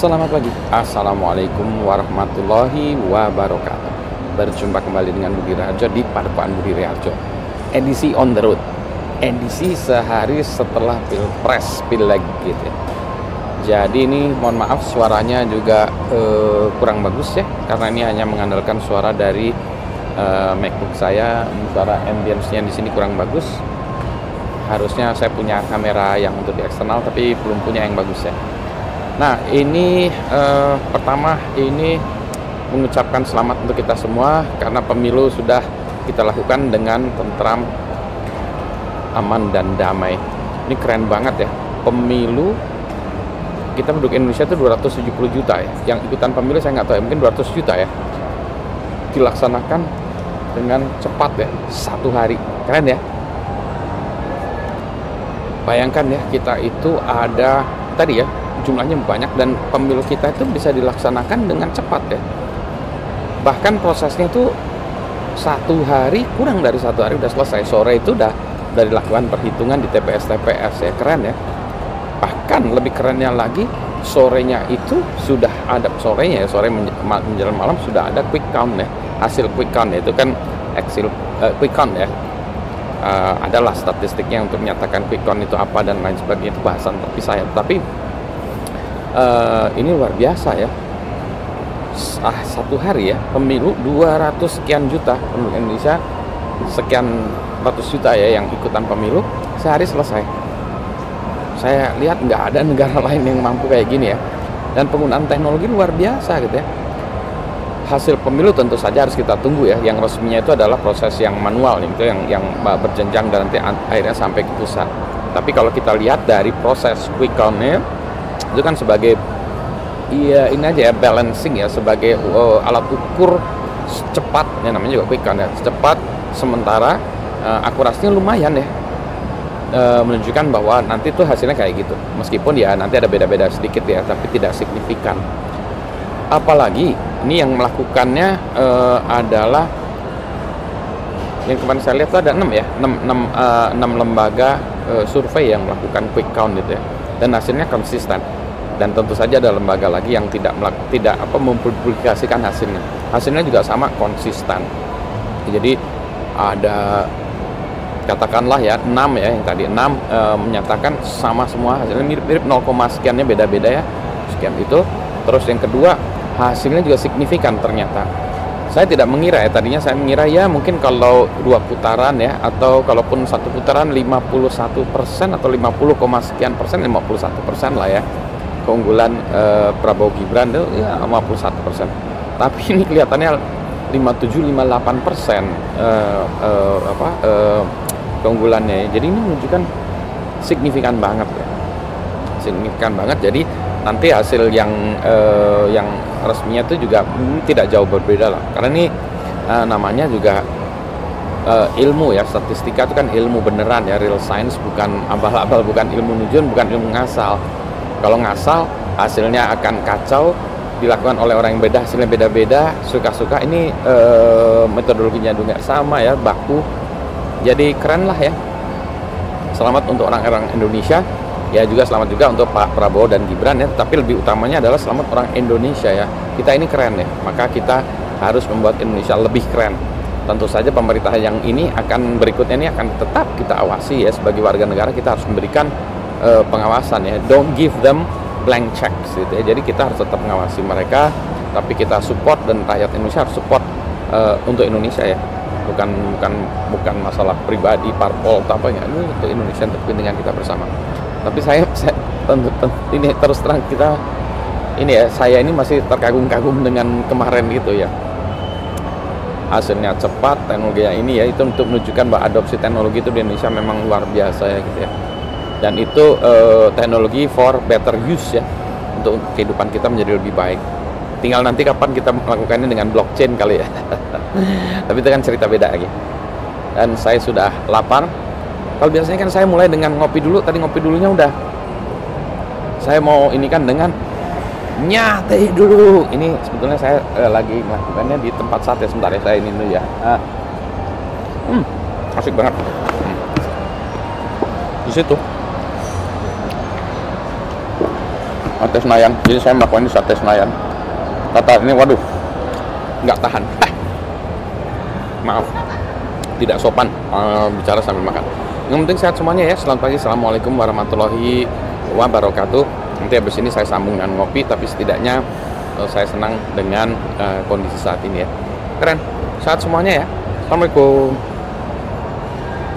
Selamat pagi, Assalamualaikum warahmatullahi wabarakatuh. Berjumpa kembali dengan Budi Raharjo di Padepokan Budi Raharjo. Edisi on the road. Edisi sehari setelah pilpres, pileg gitu ya. Jadi ini mohon maaf suaranya juga eh, kurang bagus ya. Karena ini hanya mengandalkan suara dari eh, MacBook saya. Suara ambience-nya di sini kurang bagus. Harusnya saya punya kamera yang untuk di eksternal tapi belum punya yang bagus ya Nah, ini eh, pertama ini mengucapkan selamat untuk kita semua karena pemilu sudah kita lakukan dengan tentram, aman dan damai. Ini keren banget ya. Pemilu kita penduduk Indonesia itu 270 juta ya. Yang ikutan pemilu saya nggak tahu ya, mungkin 200 juta ya. Dilaksanakan dengan cepat ya, satu hari. Keren ya. Bayangkan ya, kita itu ada tadi ya jumlahnya banyak dan pemilu kita itu bisa dilaksanakan dengan cepat ya. Bahkan prosesnya itu satu hari kurang dari satu hari udah selesai. Sore itu udah udah dilakukan perhitungan di TPS TPS ya keren ya. Bahkan lebih kerennya lagi sorenya itu sudah ada sorenya ya sore menjelang malam sudah ada quick count ya hasil quick count. Ya, itu kan Excel uh, quick count ya. Uh, adalah statistiknya untuk menyatakan quick count itu apa dan lain sebagainya. Itu bahasan terpisah ya. Tapi uh, ini luar biasa ya. Ah, satu hari ya pemilu 200 sekian juta penduduk Indonesia sekian ratus juta ya yang ikutan pemilu sehari selesai. Saya lihat nggak ada negara lain yang mampu kayak gini ya. Dan penggunaan teknologi luar biasa gitu ya. Hasil pemilu tentu saja harus kita tunggu ya. Yang resminya itu adalah proses yang manual gitu yang yang berjenjang dan nanti akhirnya sampai ke pusat. Tapi kalau kita lihat dari proses quick count-nya itu kan sebagai iya ini aja ya balancing ya sebagai uh, alat ukur cepat ya namanya juga quick count ya cepat sementara uh, akurasinya lumayan ya. Uh, menunjukkan bahwa nanti tuh hasilnya kayak gitu. Meskipun ya nanti ada beda-beda sedikit ya tapi tidak signifikan. Apalagi ini yang melakukannya uh, adalah yang kemarin saya lihat ada 6 ya 6, 6, uh, 6 lembaga uh, survei yang melakukan quick count gitu ya. Dan hasilnya konsisten dan tentu saja ada lembaga lagi yang tidak tidak apa mempublikasikan hasilnya. Hasilnya juga sama konsisten. Jadi ada katakanlah ya 6 ya yang tadi. 6 e, menyatakan sama semua hasilnya. Mirip-mirip 0, sekiannya beda-beda ya. Sekian itu. Terus yang kedua hasilnya juga signifikan ternyata. Saya tidak mengira ya tadinya saya mengira ya mungkin kalau dua putaran ya atau kalaupun satu putaran 51 persen atau 50, sekian persen 51 persen lah ya keunggulan uh, Prabowo Gibran itu ya 51 persen. Tapi ini kelihatannya 57-58 persen uh, uh, apa uh, keunggulannya. Jadi ini menunjukkan signifikan banget ya. Signifikan banget. Jadi nanti hasil yang uh, yang resminya itu juga hmm, tidak jauh berbeda lah. Karena ini uh, namanya juga uh, ilmu ya. Statistika itu kan ilmu beneran ya. Real science bukan abal-abal bukan ilmu nujun bukan ilmu ngasal kalau ngasal hasilnya akan kacau dilakukan oleh orang yang beda hasilnya beda-beda suka-suka. Ini e, metodologinya juga sama ya baku. Jadi keren lah ya. Selamat untuk orang-orang Indonesia. Ya juga selamat juga untuk Pak Prabowo dan Gibran ya. Tapi lebih utamanya adalah selamat orang Indonesia ya. Kita ini keren ya. Maka kita harus membuat Indonesia lebih keren. Tentu saja pemerintah yang ini akan berikutnya ini akan tetap kita awasi ya. Sebagai warga negara kita harus memberikan uh, pengawasan ya. Don't give them blank checks gitu ya. Jadi kita harus tetap mengawasi mereka tapi kita support dan rakyat Indonesia harus support uh, untuk Indonesia ya. Bukan bukan bukan masalah pribadi parpol atau apa ya. Ini untuk Indonesia untuk kepentingan kita bersama. Tapi saya, saya tentu, tentu ini terus terang kita ini ya saya ini masih terkagum-kagum dengan kemarin gitu ya. Hasilnya cepat teknologinya ini ya itu untuk menunjukkan bahwa adopsi teknologi itu di Indonesia memang luar biasa ya gitu ya dan itu uh, teknologi for better use ya untuk kehidupan kita menjadi lebih baik. Tinggal nanti kapan kita melakukannya dengan blockchain kali ya. Tapi itu kan cerita beda lagi. Dan saya sudah lapar. Kalau biasanya kan saya mulai dengan ngopi dulu. Tadi ngopi dulunya udah. Saya mau ini kan dengan nyate dulu. Ini sebetulnya saya eh, lagi melakukannya di tempat sate. Sebentar ya saya ini dulu ya. Ah. hmm asik banget. Hmm. di situ sate Senayan. Jadi saya melakukan ini sate Senayan. Kata ini waduh nggak tahan. Eh, maaf. Tidak sopan uh, bicara sambil makan. Yang penting sehat semuanya ya. Selamat pagi. Assalamualaikum warahmatullahi wabarakatuh. Nanti habis ini saya sambung dengan ngopi tapi setidaknya uh, saya senang dengan uh, kondisi saat ini ya. Keren. Sehat semuanya ya. Assalamualaikum